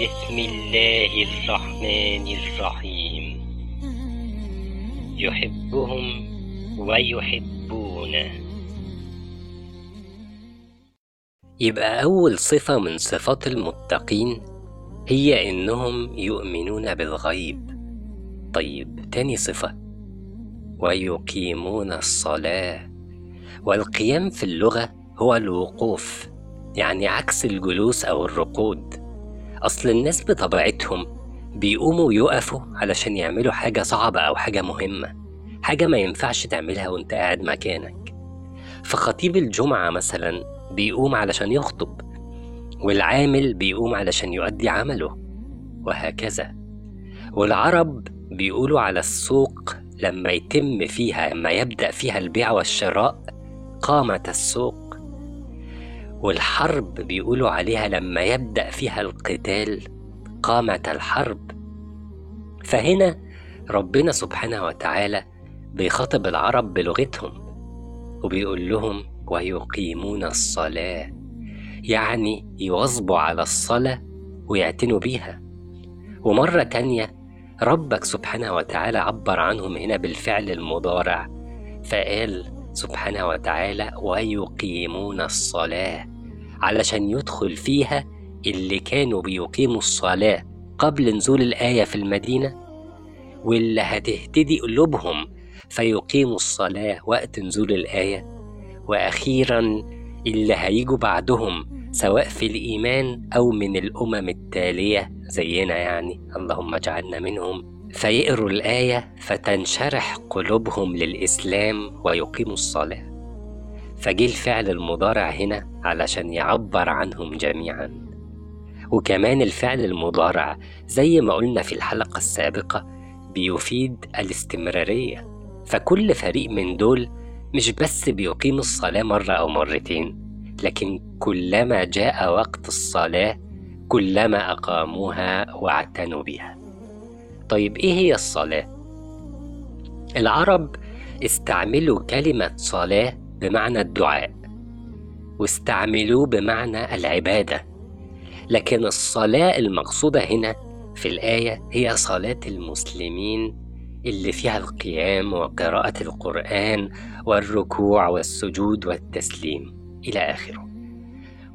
بسم الله الرحمن الرحيم. يحبهم ويحبونه. يبقى أول صفة من صفات المتقين هي إنهم يؤمنون بالغيب. طيب تاني صفة. ويقيمون الصلاة. والقيام في اللغة هو الوقوف يعني عكس الجلوس أو الرقود أصل الناس بطبيعتهم بيقوموا يقفوا علشان يعملوا حاجة صعبة أو حاجة مهمة حاجة ما ينفعش تعملها وأنت قاعد مكانك. فخطيب الجمعة مثلا بيقوم علشان يخطب والعامل بيقوم علشان يؤدي عمله وهكذا. والعرب بيقولوا على السوق لما يتم فيها لما يبدأ فيها البيع والشراء قامت السوق. والحرب بيقولوا عليها لما يبدأ فيها القتال قامت الحرب. فهنا ربنا سبحانه وتعالى بيخاطب العرب بلغتهم وبيقول لهم ويقيمون الصلاة. يعني يواظبوا على الصلاة ويعتنوا بيها. ومرة تانية ربك سبحانه وتعالى عبر عنهم هنا بالفعل المضارع فقال سبحانه وتعالى ويقيمون الصلاة علشان يدخل فيها اللي كانوا بيقيموا الصلاة قبل نزول الآية في المدينة واللي هتهتدي قلوبهم فيقيموا الصلاة وقت نزول الآية. وأخيرا اللي هيجوا بعدهم سواء في الإيمان أو من الأمم التالية زينا يعني. اللهم اجعلنا منهم. فيقروا الآية فتنشرح قلوبهم للإسلام ويقيموا الصلاة. فجه الفعل المضارع هنا علشان يعبر عنهم جميعا. وكمان الفعل المضارع زي ما قلنا في الحلقة السابقة بيفيد الاستمرارية. فكل فريق من دول مش بس بيقيم الصلاة مرة أو مرتين لكن كلما جاء وقت الصلاة كلما أقاموها واعتنوا بها طيب إيه هي الصلاة؟ العرب استعملوا كلمة صلاة بمعنى الدعاء واستعملوه بمعنى العبادة لكن الصلاة المقصودة هنا في الآية هي صلاة المسلمين اللي فيها القيام وقراءة القرآن والركوع والسجود والتسليم إلى آخره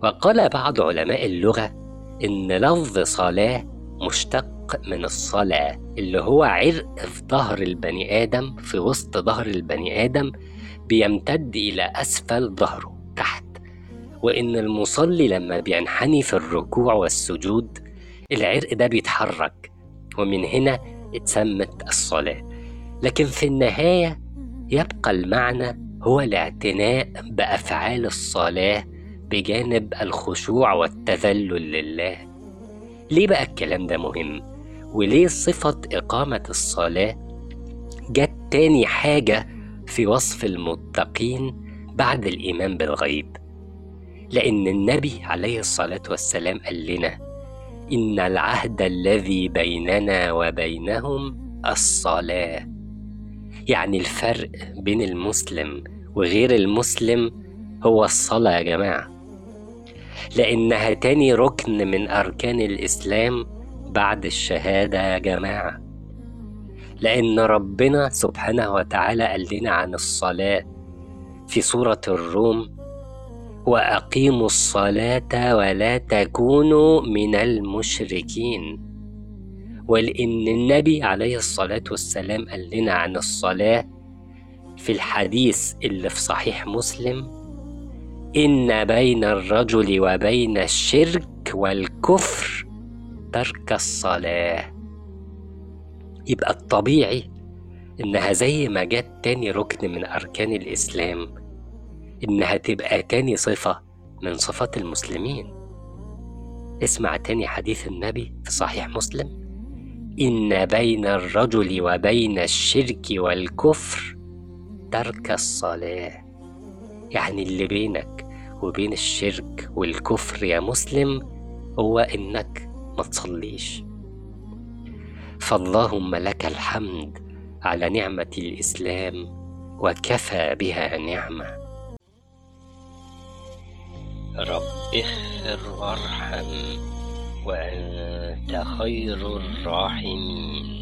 وقال بعض علماء اللغة إن لفظ صلاة مشتق من الصلاة اللي هو عرق في ظهر البني آدم في وسط ظهر البني آدم بيمتد إلى أسفل ظهره تحت. وإن المصلي لما بينحني في الركوع والسجود العرق ده بيتحرك ومن هنا اتسمت الصلاة. لكن في النهاية يبقى المعنى هو الاعتناء بأفعال الصلاة بجانب الخشوع والتذلل لله. ليه بقى الكلام ده مهم؟ وليه صفة إقامة الصلاة؟ جت تاني حاجة في وصف المتقين بعد الإيمان بالغيب. لأن النبي عليه الصلاة والسلام قال لنا إن العهد الذي بيننا وبينهم الصلاة. يعني الفرق بين المسلم وغير المسلم هو الصلاة يا جماعة. لأنها تاني ركن من أركان الإسلام بعد الشهادة يا جماعة. لأن ربنا سبحانه وتعالى قال لنا عن الصلاة في سورة الروم وأقيموا الصلاة ولا تكونوا من المشركين. ولأن النبي عليه الصلاة والسلام قال لنا عن الصلاة في الحديث اللي في صحيح مسلم إن بين الرجل وبين الشرك والكفر ترك الصلاة. يبقى الطبيعي إنها زي ما جت تاني ركن من أركان الإسلام إنها تبقى تاني صفة من صفات المسلمين. اسمع تاني حديث النبي في صحيح مسلم. إن بين الرجل وبين الشرك والكفر ترك الصلاة. يعني اللي بينك وبين الشرك والكفر يا مسلم هو إنك ما تصليش. فاللهم لك الحمد على نعمة الإسلام وكفى بها نعمة. رب اغفر وارحم وأنت خير الراحمين.